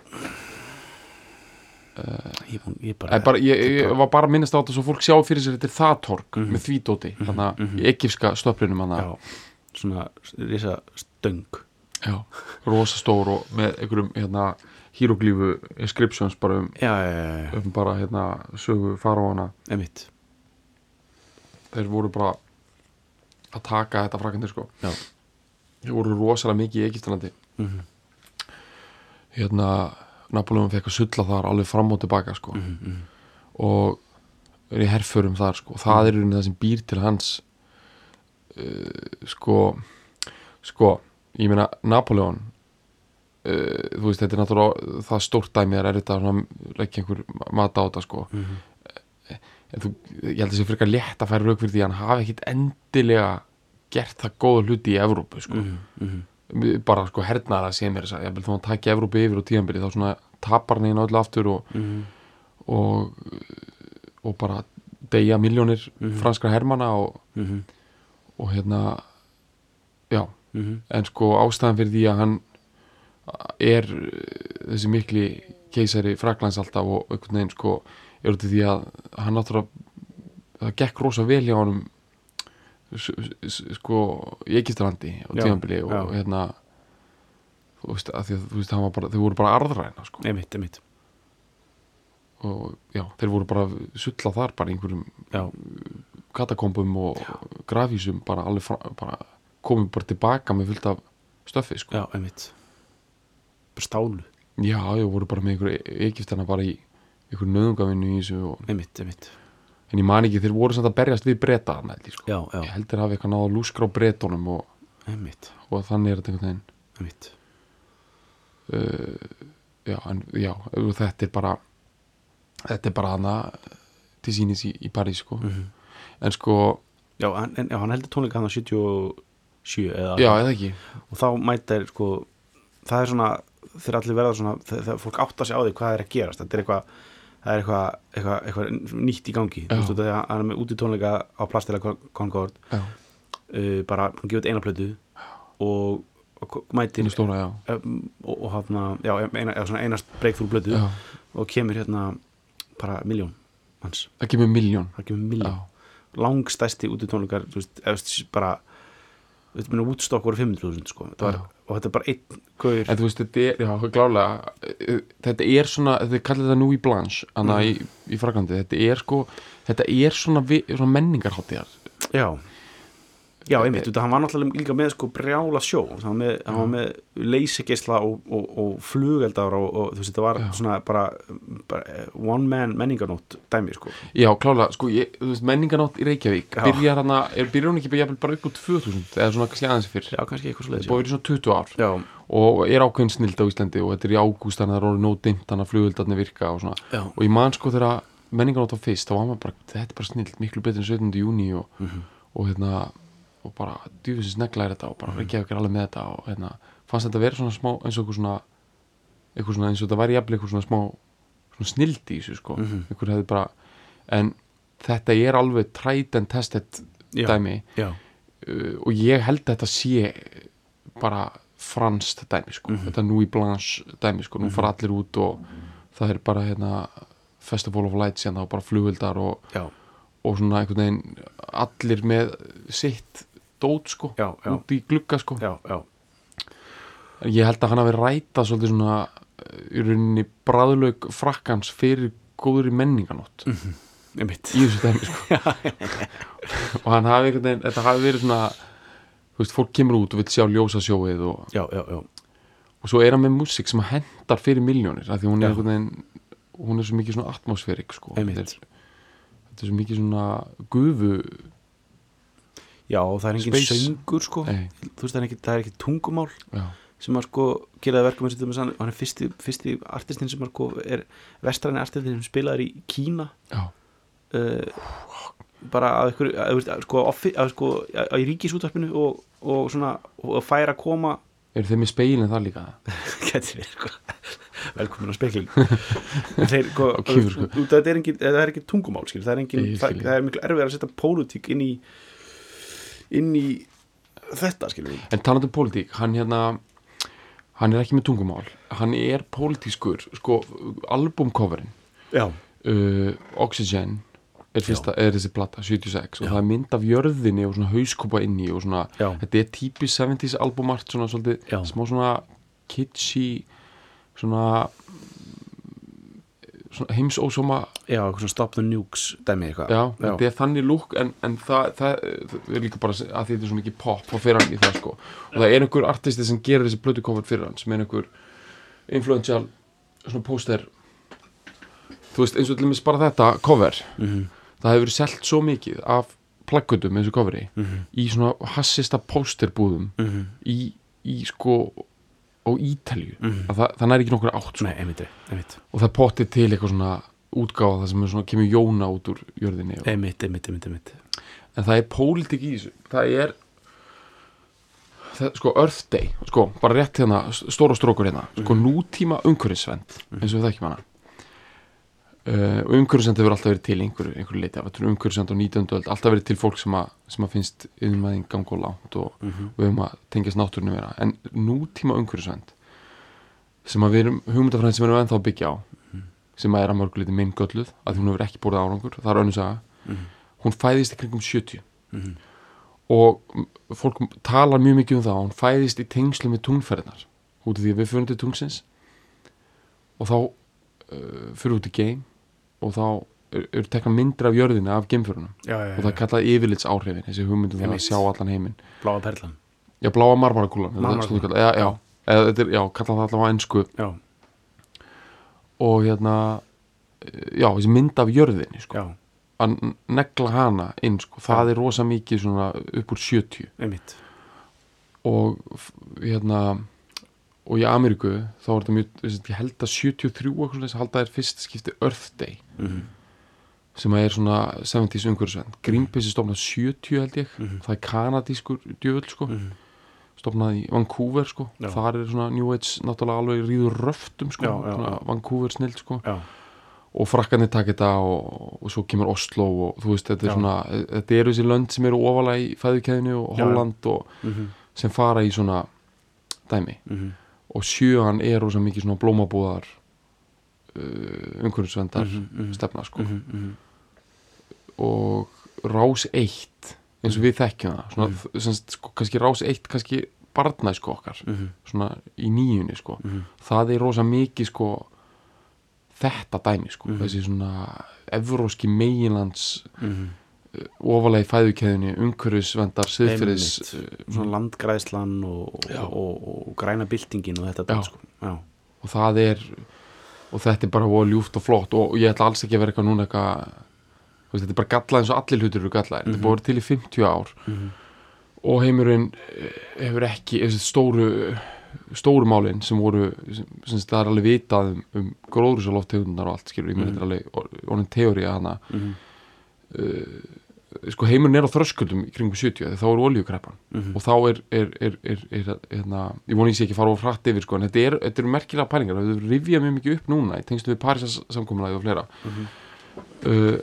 Ég, ég bara, ég, bara, ég, ég var bara að minnast á þetta svo fólk sjá fyrir sér þetta er það tork Mhm. með því dóti þannig að í ekifska stöplinum hann já, svona risa stöng. Já, rosa stór og með einhverjum hérna híroglífu inscriptions bara um, já, já, já, já, um bara hérna sögu faraóana einmitt. Þeir voru bara að taka þetta frakandi sko. Já, þeir voru rosalega mikið í Egiptalandi Mhm. Hérna Napoleon fekk að sulla þar alveg fram og tilbaka sko. Mhm, og er í herförum þar sko. Það er í rauninni það sem býr til hans uh, sko sko, ég meina Napoleon uh, þú veist, þetta er náttúrulega það stórt dæmi er erfitt að leggja einhver mat á þetta sko. Mhm. en þú, ég held að sé frekar létt að færa rauk fyrir því að hann hafi ekkit endilega gert það góða hluti í Evrópu sko. Mhm, mhm. Bara sko hernaðar að sé mér þess að hann taki Evrópu yfir og tíðanbyrði þá svona tapar hann einu öllu aftur og, Mhm. og og bara deyja miljónir Mhm. franskra hermana og, Mhm. og hérna já, Mhm. en sko ástæðan fyrir því að hann er þessi mikli keisari Fraklands alltaf og einhvern veginn sko er út af því að hann náttúrulega það gekk rosa vel hjá s- sko í Egistrandi á Já, tímabili og já. hérna þú veist, því þú veist, bara, þau voru bara arðræna sko. einmitt, einmitt og já, þeir voru bara sulla þar bara einhverjum já, katakombum og grafísum bara fra, bara komum bara tilbaka með fullt af stöffi sko. já, einmitt bara stálu, já, þau voru bara með einhverju Egiptana bara í einhverju nöðungavinnu í þessu og, einmitt, einmitt en ég man ekki, þeir voru samt að berjast við breyta sko. ég held þeir hafi eitthvað náða lúskra á breytunum og, og þannig er þetta einhvern veginn uh, já, en, já, þetta er bara þetta er bara hana til sínis í, í París sko. Mhm. en sko, já, hann, en, já, hann heldur tónleika hann á 77 eða já, eða ekki og þá mæta er sko það er svona, þeir allir verða svona þegar fólk átta sig á því hvað er að gerast þetta er eitthvað, það er eitthvað, eitthvað, eitthvað nýtt í gangi, þú veist hann er með úti tónleika á plastila Concord. Uh, bara, gefur eina plötu og, og mætir stóra, um, og, og hann, já, eina, einast breakthrough plötu já. og kemur hérna bara miljón hans, það kemur miljón það langstæsti tónleikar veist, eða þú veist, bara veist, minna Woodstock voru 500.000 sko. Var, og þetta er bara einn gaur. En þú veist, þetta er, já, klálega eh, þetta er svona, þetta kallar þetta nú í blanche hana Mhm. í, í Fraklandi þetta er sko, þetta er svona, svona menningarháttíðar Já, já einmitt, þetta hann var náttúrulega líka með sko brjála sjó hann var með, hann leysigeisla og, og, og flugeldar og, og þú veist, þetta var Já. svona bara, bara one man menninganótt dæmi sko já, klálega, sko, ég, þú veist, menningarnátt í Reykjavík Já. byrjar hana, er byrjar hún ekki jafnvel bara upp úr 2000 eða svona kannski aðeins fyrr Já, kannski eitthvað það búið verið svona 20 ár Já, og er ákveðin snild á Íslandi og þetta er í ágúst þannig að það er orðið nóg dimmt þannig að flugöldarnir virka og svona og ég man sko þegar menningarnátt var fyrst þá var maður bara, þetta er bara snild, miklu betur en 17. júni og, Mhm. og hérna og bara djúfisins negla er þetta og Mhm. bara Reykjavík er alveg með þetta og hérna fannst þetta vera svona smá eins og eitthvað svona eitthvað svona eins og þetta væri jafnvel eitthvað svona smá svona snild í þessu sko Mhm. einhver hefði bara en þetta er alveg tried and tested Já. dæmi já, uh, og ég held að þetta sé bara franskt dæmi sko. Mhm. þetta nú í blanche dæmi sko. nú fara allir út og það er bara hérna, Festival of Lights hérna, og bara flugvildar og, og svona einhvern veginn allir með sitt dót sko, já, já, út í glugga sko. já, ég held að hann hafi rætað svolítið svona í rauninni bræðlaug frakkans fyrir góður í menninganótt einmitt. Í þessu dæmi sko. og hann hafi einhvern veginn þetta hafi verið svona þú veist, fólk kemur út og vil sjá ljósa sjóið og, Já, já, já, og svo er hann með músík sem hendar fyrir miljónir af því hún er einhvern veginn hún er svo mikið svona atmosférik sko. Þetta er, þetta er svo mikið svona gufu já, það er engin Space. söngur sko. Nei. þú veist, það er ekki, það er ekki tungumál já, sem að sko gera það verkum hann er fyrsti, fyrsti artistin sem sko er vestræni artistin sem spilaður í Kína. Uh, bara að ykkur að, sko, að, sko, að, í ríkisútvarpinu og, og svona og færa að koma. Eru þeir með speilin það líka? Geti verið sko. Velkomin á spekling þeir Á kýfur, sko. þetta er engin, það er ekki tungumál skil, það er engin, það, það er miklu erfið að setja pólitík inn í inn í þetta skilur við. En talandi um pólitík, hann hérna hann er ekki með tungumál. Hann er pólitískur, sko albumcoverin uh, Oxygen er, fyrsta, er þessi plata, 76 og Já. það er mynd af jörðinni og svona hauskúpa inni og svona, Já. þetta er típis 70s albumart, svona svolítið, smá svona kitschy svona heimsósóma já, svona stop the nukes dæmi eitthvað. Já, þetta er þannig lúk en, en það, það, það er líka bara að þetta er svo mikið pop og fyrir hann í það sko. Og það er einhver artisti sem gerir þessi blötu cover fyrir hann sem er einhver influential svona póster. Þú veist eins og til dæmis bara þetta cover. Mhm, það hefur verið selt svo mikið af plaggutum með þessu coveri mhm, í svona hassista pósterbúðum mhm, í, í sko á Ítalju Mhm. að það, það næri ekki nokkur átt sko. nei, einmitt, einmitt. Og það potið til eitthvað svona útgáfa það sem svona, kemur Jóna út úr jörðinni og, einmitt, en það er pólitik í þessu. Það er það, sko Earth Day, sko, bara rétt hérna stóra strókur hérna, sko nútíma umhverfisvend, eins og við þekkjum hana og umhverfisvend hefur alltaf verið til einhverju, einhverju leiti, það er umhverfisvend á 19. öld, alltaf verið til fólk sem að, sem að finnst yfirmaðin gang og og Mhm. við höfum að tengjast náttúrinu vera en nútíma umhverfisvend sem að við erum hugmyndafræðin sem við erum ennþá að byggja á sem að er að mörguleiti minn gölluð að hún hefur ekki búið árangur, það er önnur saga Mhm. hún fæðist í kringum 70 Mhm. og fólk talar mjög mikið um það að hún fæðist í tengslu með tungferðinar út af því að við fyrir til tungsins og þá eru er tekna myndir af jörðinu af geimförunum. Já, já, og það er kallað yfirlits áhrifin þessi hugmyndum það að sjá allan heiminn. Bláa perlan. Já, bláa marmarakúlan já, já, eða, þetta já, kallað það allavega já, og hérna já, þessi mynd af jörðinni sko. já, að negla hana inn sko. það er rosa mikið svona upp úr 70 einmitt. Og hérna og í Ameríku þá er þetta mjög ég held að 73 eitthvað svoleiðis, halda þær fyrst skipti Earth Day mm sem að er svona 70s umhverfisvenn Greenpeace er stofnað 70 held ég Mhm. það er kanadískur djöfull sko -hmm. stofnað í Vancouver sko Já. þar er svona New Age náttúrulega alveg ríður röftum sko Já, já, svona. Vancouver snill sko já, og frakkarnir taka þetta og, og svo kemur Oslo og þú veist þetta er svona þetta eru þessi lönd sem eru ofalega í fæðukeðinu og. Holland og mm sem fara í svona dæmi -hmm. Og sjöan er rosa mikið svona blómabúðar uh, umhverfisvendar Mhm, stefna sko -hmm. og rás eitt eins og við þekkjum það svona, Mhm. sem, sagt, sko, kannski rás eitt kannski barnæsku okkar Mhm. svona í nýjunni sko Mhm. það er rosa mikið sko þetta dæmi sko Mhm. þessi svona evróski meginlands Mhm. Ofalega í fæðukeðunni umhverfisvendar siðfyrir Einmitt. svona landgræðslan og, Já. og, og, og græna byltingin og þetta Já. sko. já, og það er og þetta er bara ljúft og flott og ég ætla alls ekki að vera eitthvað núna eitthvað þetta er bara gallað eins og allir hlutur eru gallaðir þetta er Mhm. vera til í 50 ár Mhm. og heimurinn eh, hefur ekki þessi stóru stóru málin sem voru sem, sem það er alveg vitað um, um gróðrúsaloftegundunar og allt skilur, ég meina Mhm. þetta er alveg orðin teóri að hana Mhm. Sko heimurinn er á þröskuldum kringum 70 þegar þá er oljukreppan Mhm. og þá er, er, er, er, er hérna, ég vona ég sé ekki að fara of hratt yfir sko, en þetta, er, þetta eru merkilega pælingar þetta rifja mjög mikið upp núna í tengstu við Parísas samkomulagi og fleira Mhm. uh,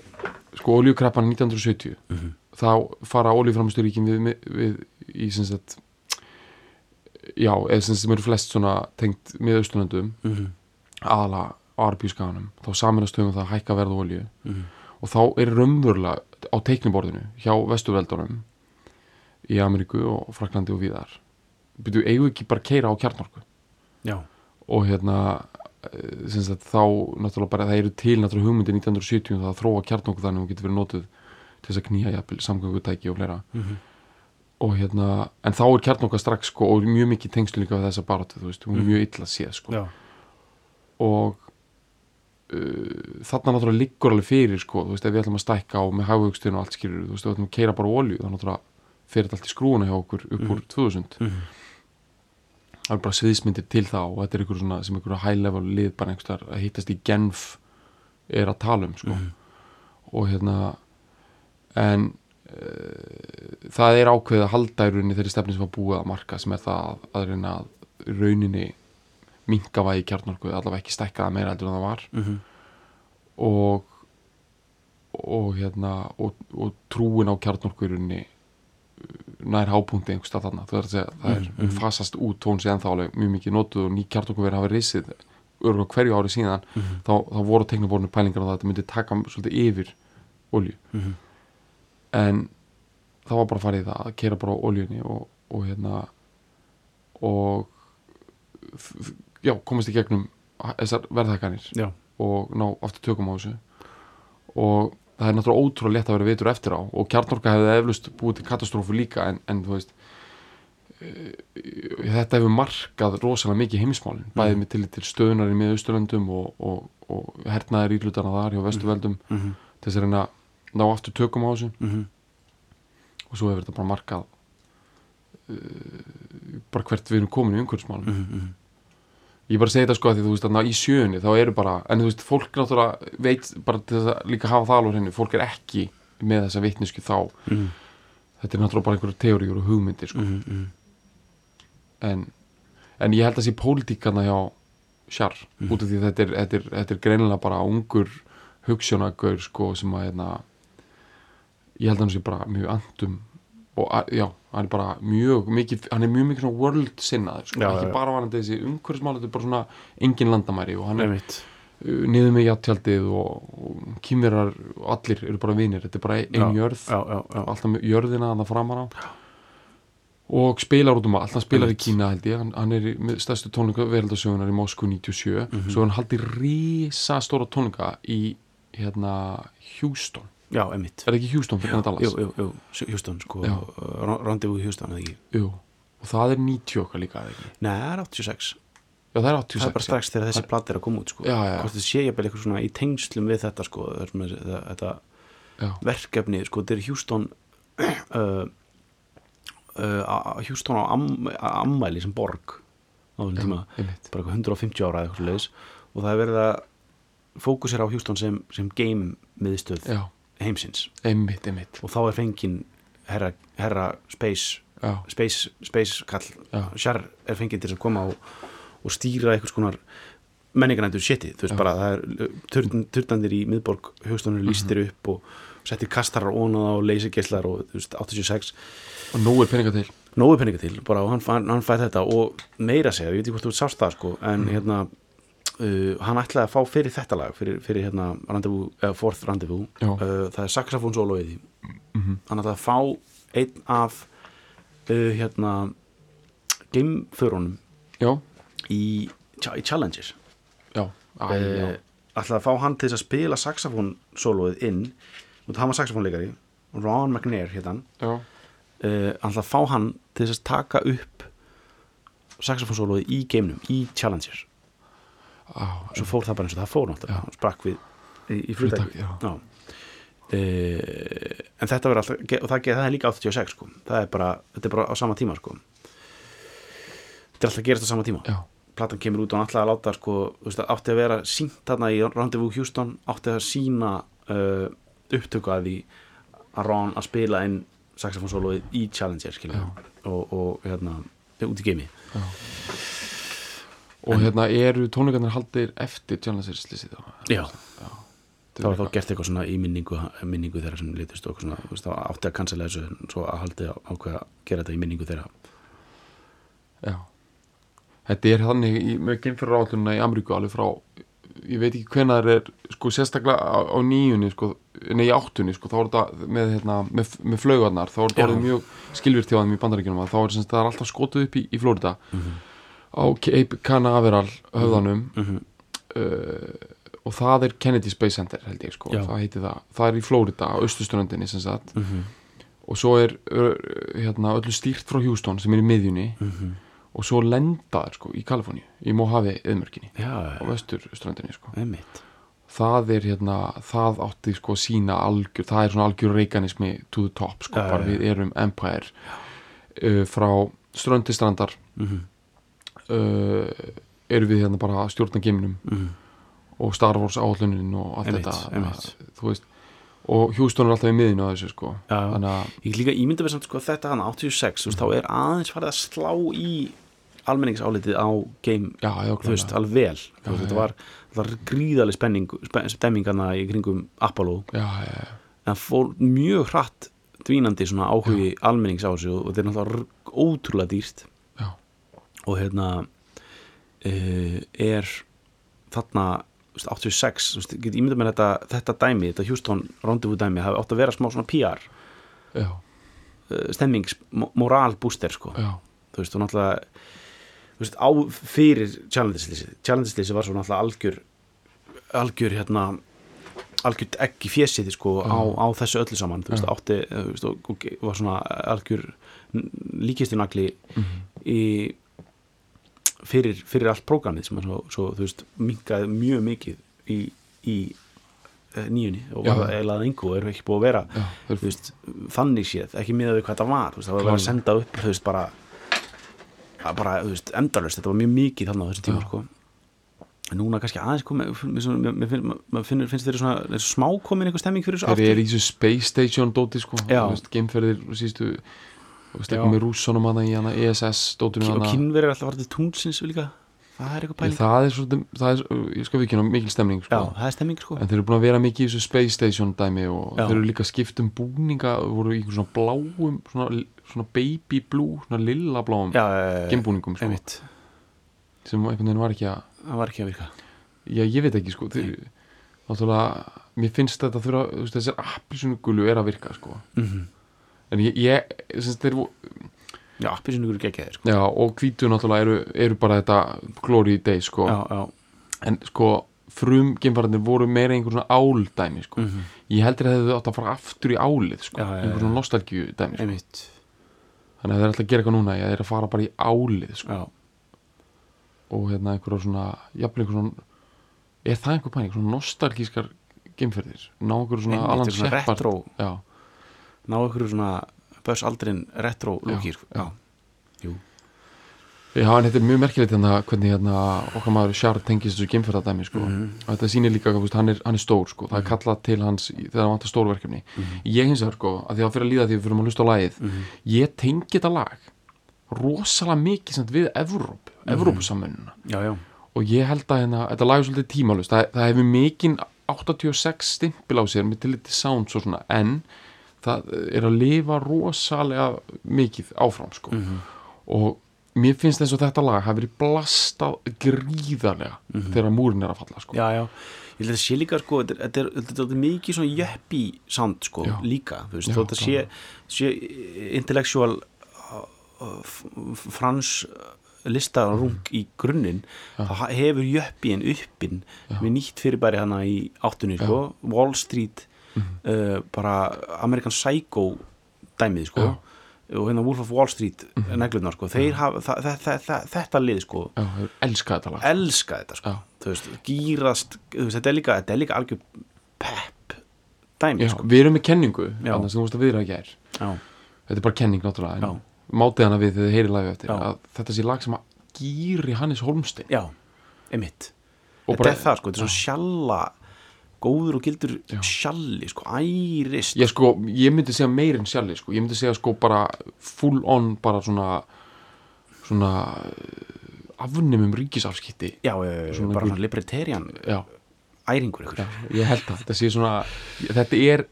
sko oljukreppan 1970 Mhm. þá fara oljuframistöríkin við, við í sem sagt já, eða sem, sem eru flest svona tengt með austurlöndum Mhm. aðala á arbjúskaganum þá saminast höfum það að hækka verð á olju Mhm. Og þá er raunverulega á teikniborðinu hjá vestuveldunum í Ameríku og Fraklandi og víðar byrju, eigum við ekki bara að keira á kjarnorku já, og hérna eh, sagt, þá náttúrulega bara það eru til náttúrulega hugmyndi 1970 um það að þróa kjarnorku þannig að hún getur verið notuð til þess að knýja jafnvel samgöngutæki og fleira Mhm. og hérna, en þá er kjarnorka strax sko, og mjög mikið tengslu líka við þessa baráttu þú veist, hún er Mhm. mjög illa séð sko. já, og þarna náttúrulega liggur alveg fyrir sko, þú veist, ef við ætlum að stækka og með hagvöxtun og allt skilur, þú veist, ef við ætlum að keira bara á olju, þá náttúrulega fyrir þetta allt í skrúuna hjá okkur upp úr 2000 Mhm. það er bara sviðsmyndir til þá og þetta er ykkur svona, sem ykkur high level lið bara einhvers þar að hittast í Genf er að tala um sko. Mhm. og hérna en uh, það er ákveðið að halda í rauninni þeirri stefni sem var búið að marka sem er það að, að reyna að rauninni minka vægi kjarnorku allavega ekki stækka það meira heldur en það var Mhm. og og hérna og, og trúin á kjarnorku í rauninni uh, nær hápunkti einhvers stað þarna það er að segja, það er mm, mhm. fasast út tón séðan þá alveg mjög mikið notuð og ný kjarnorku verið hafa risið örgulega hverju ári síðan Mhm. þá, þá voru teknaborinu pælingar á það að þetta myndi taka svolítið yfir olju Mhm. en það var bara farið í það að kera bara á oljunni og, og hérna og já, komast í gegnum þessar verðhækkanir já, og ná aftur tökum á þessu og það er náttúrulega ótrúlega létt að vera vitur eftir á og kjarnorka hefði eflust búið til katastrófu líka en, en þú veist e, þetta hefur markað rosalega mikið heimsmálin bæðið með til, til stöðunar í miðausturlöndum og, og, og hernaðir ílutana þar hjá vestuveldum Mhm. til þess að reyna að ná aftur tökum á þessu Mhm. og svo hefur þetta bara markað uh, bara hvert við erum komin í umhverfismálum Mhm. Mhm. Ég bara segi þetta sko að því þú veist að í sjöunni þá eru bara, en þú veist, fólk náttúrulega veit bara til þess að líka hafa það alveg henni fólk er ekki með þessa vitnisku þá Mhm. þetta er náttúrulega bara einhverju teóriur og hugmyndir sko. Mhm. Mhm. en, en ég held að sé pólitíkana hjá Sjar, Mhm. út af því þetta er, þetta er, þetta er greinilega bara ungur hugssjónagaur sko sem að hérna, ég held að hann sé bara mjög andum og já, hann er bara mjög mikið, hann er mjög mikið svona world sinnaður sko, ekki já, bara varandi þessi umhverfismál þetta er bara svona engin landamæri og hann er uh, niður með jattjaldið og, og kýmverar og allir eru bara vinir, þetta er bara ein Já, jörð. alltaf jörðina að það framar á. Og spilar út um allt, hann spilar í Einmitt. Kína held ég, hann, hann er í- með stærstu tónleika veraldasögunar í Moskú 97 Mhm. svo hann haldi rísa stóra tónleika í hérna Houston, já, emitt er það ekki Houston fyrir hann Dallas? jú, jú, jú, Hjústón sko. Já. Randevu Hjústón eða ekki? Jú. og það er 90 okkar líka eða ekki? Nei, það er 86 Já, það er 86 Það er bara strax þegar þessi platt er að koma út sko. Já, já. Hvort þið sé ég eitthvað svona í tengslum við þetta sko það þetta, verkefni sko, þetta er Hjústón uh, uh, Hjústón á am, ammæli sem borg á þessum tíma. bara eitthvað 150 ára eða eitthvað leis og það er verið að fókusera á Hjústón sem, sem game miðstöð já, heimsins. Einmitt, einmitt. Og þá er fengin herra, herra Space Space, Space kall. Sjar er fengið til að koma og, og stýra einhvers konar menningarnættur shiti, þú veist Já. bara það er turn, turnandir í miðborg hugstofnur lístir upp og settir kastarar ónað og leysigeislar og þú veist 86 og nú er peninga til. Nógu peninga til bara og hann, hann, hann fæði þetta. Og meira segja, ég veit ekki hvort þú sást það sko en hérna uh, hann ætlaði að fá fyrir þetta lag fyrir, fyrir hérna rendezvous, eða fourth rendezvous. Já. uh, það er saxofón solo í því. Mhm. hann ætlaði að fá einn af uh, hérna gameförunum já, í, í Challenges já, Æ, já. uh, ætlaði að fá hann til að spila saxofón soloið inn. Og hann var saxofónleikari Ron McNair hérna já, uh, ætlaði að fá hann til að taka upp saxofónsólóði í geiminum, í Challengers svo fór það bara eins og það fór náttúrulega. Sprakk við í, í flugtæki. Já. uh, en þetta verður alltaf og það, það er líka 86 sko. Það er bara, þetta er bara á sama tíma sko. Þetta er alltaf gerast á sama tíma. Já, platan kemur út og hann ætlaði að láta sko, veist, átti að vera sínt þarna í Rendezvous Houston átti að sína uh, upptöku að því að Ron að spila inn saxofónsólóið í Challenger og, og hérna út í geimi og hérna eru tónleikarnir haldir eftir þá? Já, Þetta þá er var þá gert eitthvað svona í minningu, minningu þeirra sem litist og svona, veist, átti að cancela þessu en svo að haldi ákveða að gera þetta í minningu þeirra. Já. Þetta er þannig í, með geimfyrir átlunna í Ameríku alveg frá ég veit ekki hvenær það er sko sérstaklega á, á nýjunni sko, nei áttunni sko, þá er þetta með, hérna, með, með flaugarnar, þá er þetta Já. mjög skilvirt hjá þeim í bandaríkjunum að þá er það er alltaf skotuð upp í, í Florida Mhm. Á Cape Canaveral höfðanum. Mm uh, og það er Kennedy Space Center held ég sko, Já. það heiti það. Það er í Florida á austusturöndinni sem sagt. -hmm. og svo er hérna, öllu stýrt frá Houston sem er í miðjunni. Mhm. og svo lenda þær sko í Kaliforníu í Mojave eðmörkinni á vesturströndinni sko. Einmitt. Það er hérna, það átti sko sína algjör, það er svona algjör reikanismi to the top sko, Já, bara já. við erum empire uh, frá strönd til strandar. Mm uh, erum við hérna bara að stjórna geiminum -hmm. og Star Wars áhlunin og allt Einmitt, þetta einmitt. þú veist. Og Houston er alltaf í miðinu á þessu sko. Já, að Ég líka ímynda við samt sko þetta hann 86, þú veist, þá er aðeins farið að slá í almenningsálitið á game, já, já, þú veist, alveg vel. Þú Já, veist, já. þetta var, var gríðaleg spenning spe- stemmingana í kringum Apollo, en fór mjög hratt dvínandi svona áhugi almennings á þessu og þetta er náttúrulega ótrúlega dýrt og hérna uh, er þarna þú veist, 86, þú veist, ég ímynda mér þetta, þetta dæmi, þetta Houston Rendezvous dæmi hafi átt að vera smá svona PR uh, stemmings, mo- moralbúster sko. Já, þú veist, og náttúrulega þú veist, á fyrir challengeslýsi challengeslýsi var svo náttúrulega algjör algjör hérna algjör ekki fjesið sko á, á þessu öllu saman, þú veist, átti þú veist, og, og var svona algjör líkistu nagli Mhm. í fyrir, fyrir allt prógramið sem svo, svo þú veist, minkaði mjög mikið í, í eh, nýjunni og það að engu og eru ekki búið að vera já, þú veist, þannig séð, ekki miðað við hvað þetta var veist, það var verið að senda upp þú veist, bara, bara endalust, þetta var mjög mikið þannig á þessum tíma sko. núna kannski aðeins maður finnst þeirri svona, er smá komin einhver stemming fyrir þessu þeir eru í þessu Space Station dóti sko, geimferðir sístu Já. eitthvað með rússonum hana í hana ESS dótinu og hana. kynverið er alltaf varðið túnsins líka. Það er eitthvað pæling. Það er svolítið, það er, ég skal við mikil stemning já, sko. það er stemming sko. En þeir eru búin að vera mikið í þessu Space Station dæmi og Já. þeir eru líka skipt um búninga voru í einhver svona bláum svona, svona baby blue, svona lilla bláum já, geimbúningum sko, einmitt, sem einhvern veginn var ekki að það var ekki að virka. Já, ég veit ekki sko. Þau, náttúrulega, mér finnst þetta þurfa, þessar appilsunugulu er að virka sko, mm en ég, ég sem þeir, Já, appisínugur geggjaðir sko. já, og hvítu náttúrulega eru, eru bara þetta glory days sko, Já, já. En sko frum geimfararnir voru meira einhver svona áldæmi sko, mm ég heldur að þau átt að fara aftur í álið sko, einhver svona nostalgíu dæmi sko. Þannig að þeir ætla að gera eitthvað núna, er að fara bara í álið sko, og hérna einhverja svona, jafnvel einhver svona er það einhver pæning, svona nostalgískar geimferðir, ná einhverju svona Einmitt, Alan svona Shepard retro já, ná ykkur svona Buzz Aldrin retro lúki Já, sko. já. Jú já, en þetta er mjög merkilegt hérna, hvernig hérna, okkar maður Sjár tengist þessu geimferðardæmi sko. Mhm. og þetta sýnir líka, veist, hann hann er stór sko. það er kallað til hans þegar hann vantar stórverkefni Mhm. ég hins vegar, sko, að því að fyrir að líða því við fyrir að hlusta á lagið, Mhm. ég tengi þetta lag rosalega mikið samt, við Evróp, Mhm. Evrópusamönnuna Já, já og ég held að hérna, þetta lag er svolítið tímalust það, það hefur mikinn 86 stimpil á sér með til sounds og svona en það er að lifa rosalega mikið áfram sko. Mhm. og mér finnst eins og þetta lag hafi verið blastað gríðarlega þegar múrin er að falla sko. Já, já Ég held að þetta sé líka sko, þetta er, þetta er, þetta er mikið svona jöppi sound sko, Já. líka, veist, að sé, sé intellectual uh, uh, frans listarung í grunninn ha- hefur jöppiinn uppinn við nýtt fyrirbæri hana í áttunni sko, Wall Street uh, bara American Psycho dæmið sko. Já. og hérna Wolf of Wall Street mm neglunar sko, þeir hafa þa þa þa þetta lið sko. Já, elskað þetta elska þetta sko. Þú veist, gýrast, þú veist, þetta er líka þetta er líka algjör pepp dæmi Já, sko. við erum með kenningu þannig sem þú veist að við erum að gera þetta er bara kenning náttúrulega mátið hana við þegar þið heyri lagið eftir að þetta sé lag sem að gýri Hannes Holmstein. Já, emitt þetta er það sko, þetta er svona sjalla góður og gildur Já. sjalli sko, ærist ég sko, ég myndi segja meir en sjálfi sko. ég myndi segja sko bara full on bara svona svona uh, afnumum ríkisafskipti já, já, já, Svona bara svona libertarian æringur ykkur ég held að þetta sé svona þetta er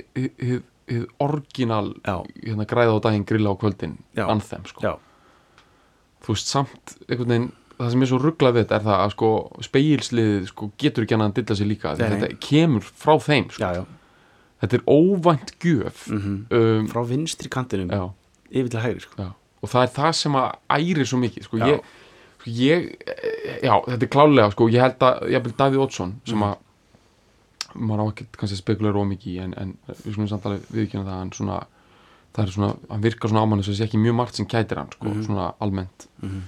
orginal hérna græða á daginn grilla á kvöldin Já. anthem sko. já, þú veist samt einhvern veginn það sem er svo rugglað við þetta er það að sko speilsliðið sko getur ekki annað að dilla sig líka þetta kemur frá þeim sko. já, já þetta er óvænt gjöf mm um, frá vinstri kantinum yfir til hægri sko. og það er það sem að ærir svo mikið sko, Já. ég, sko, ég eh, já, þetta er klálega sko, ég held að ég held Davíð Oddsson sem Mhm. að maður á ekki kannski að spekulera ómikið en, en við skulum samt alveg viðkynna það hann svona, það er svona, hann virkar svona ámann þess að sé ekki mjög margt sem kætir hann sko, Mhm. svona almennt Mhm.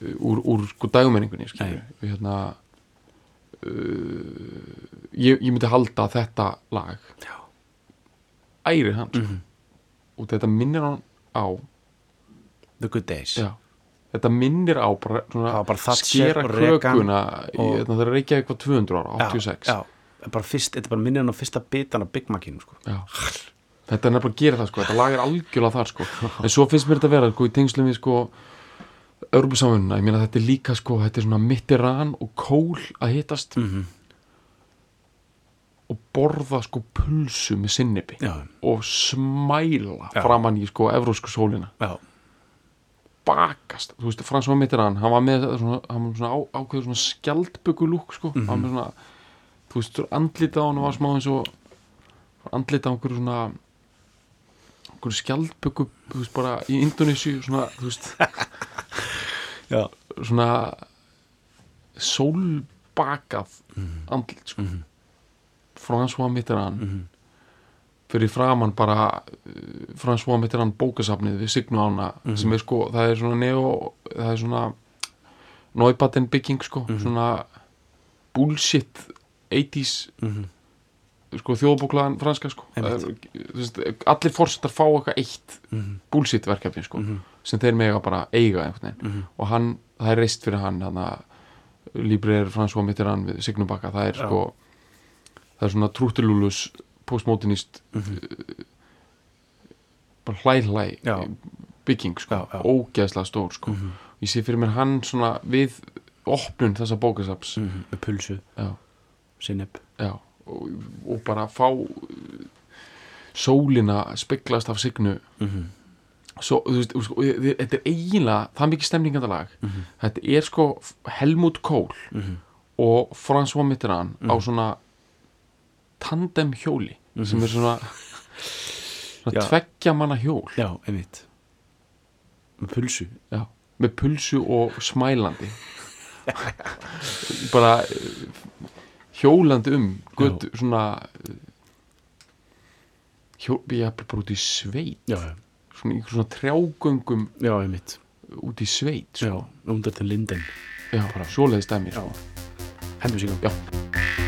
Úr, úr sko dægumenningunni hérna uh, ég, ég myndi halda að þetta lag Já. ærir hann sko, Mhm. og þetta minnir hann á the good days. Já, þetta minnir á bara, svona, bara skera krökuna og- það er reykja eitthvað 200 ára, 86 já, bara fyrst, þetta bara minnir hann á fyrsta bitan af Big Macinu sko. Þetta er nefnilega að gera það sko, þetta lag er algjörlega þar sko. En svo finnst mér þetta vera sko, í tengslum við sko Örbusamunna, ég meina þetta er líka sko þetta er svona mittiran og kól að hittast mm og borða sko pulsu með sinnipi já, og smæla Já. framann í sko evrósku sólina. Já, bakast, þú veist, Frans var mittir hann hann var með svona, hann var svona á, ákveður svona skjaldböku lúk sko hann var svona, þú veist, andlita á hann var smá eins og andlita á einhverju svona einhverju skjaldböku, þú veist, bara í Indonési, svona, þú veist svona sólbakað andlit sko Mhm. François Mitterrand Mhm. fyrir framann bara uh, François Mitterrand bókasafnið við Signu ána Mhm. sem er sko, það er svona neo það er svona Neubatten bygging sko, Mhm. svona bullshit 80s Mhm. Sko þjóðbóklaðan franska sko allir fórsetar fá eitthvað eitt Mhm. bullshit verkefni sko Mhm. sem þeir mega bara eiga veginn Mhm. og hann, það er reist fyrir hann hann Líbrir François Mitterrand við Signubakka, það er Já. sko það er svona trúttilúlus postmodernist Mhm. bara hlæ hlæ Já. bygging sko, já. ógeðslega stór sko Mhm. ég sé fyrir mér hann svona við opnun þessa bókasaps Mhm. með pulsu, sinneb já og, og bara fá uh, sólina speglast af signu Mhm. svo, þú veist, sko, þetta er eiginlega það er mikið stemningandalag Mhm. þetta er sko Helmut Kohl Mhm. og François Mitterrand á Mm. svona tandem hjóli sem er svona, svona tveggja manna hjól já, einmitt með pulsu Já, með pulsu og smælandi bara eh, hjólandi um götu, svona hjól, ég er bara út í sveit. Já, já, svona svona trjágöngum já, einmitt. út í sveit já, sko. undan til linden. Já, svoleiðis dæmi sko. hendur sig Já.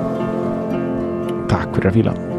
Takk fyrir að fíla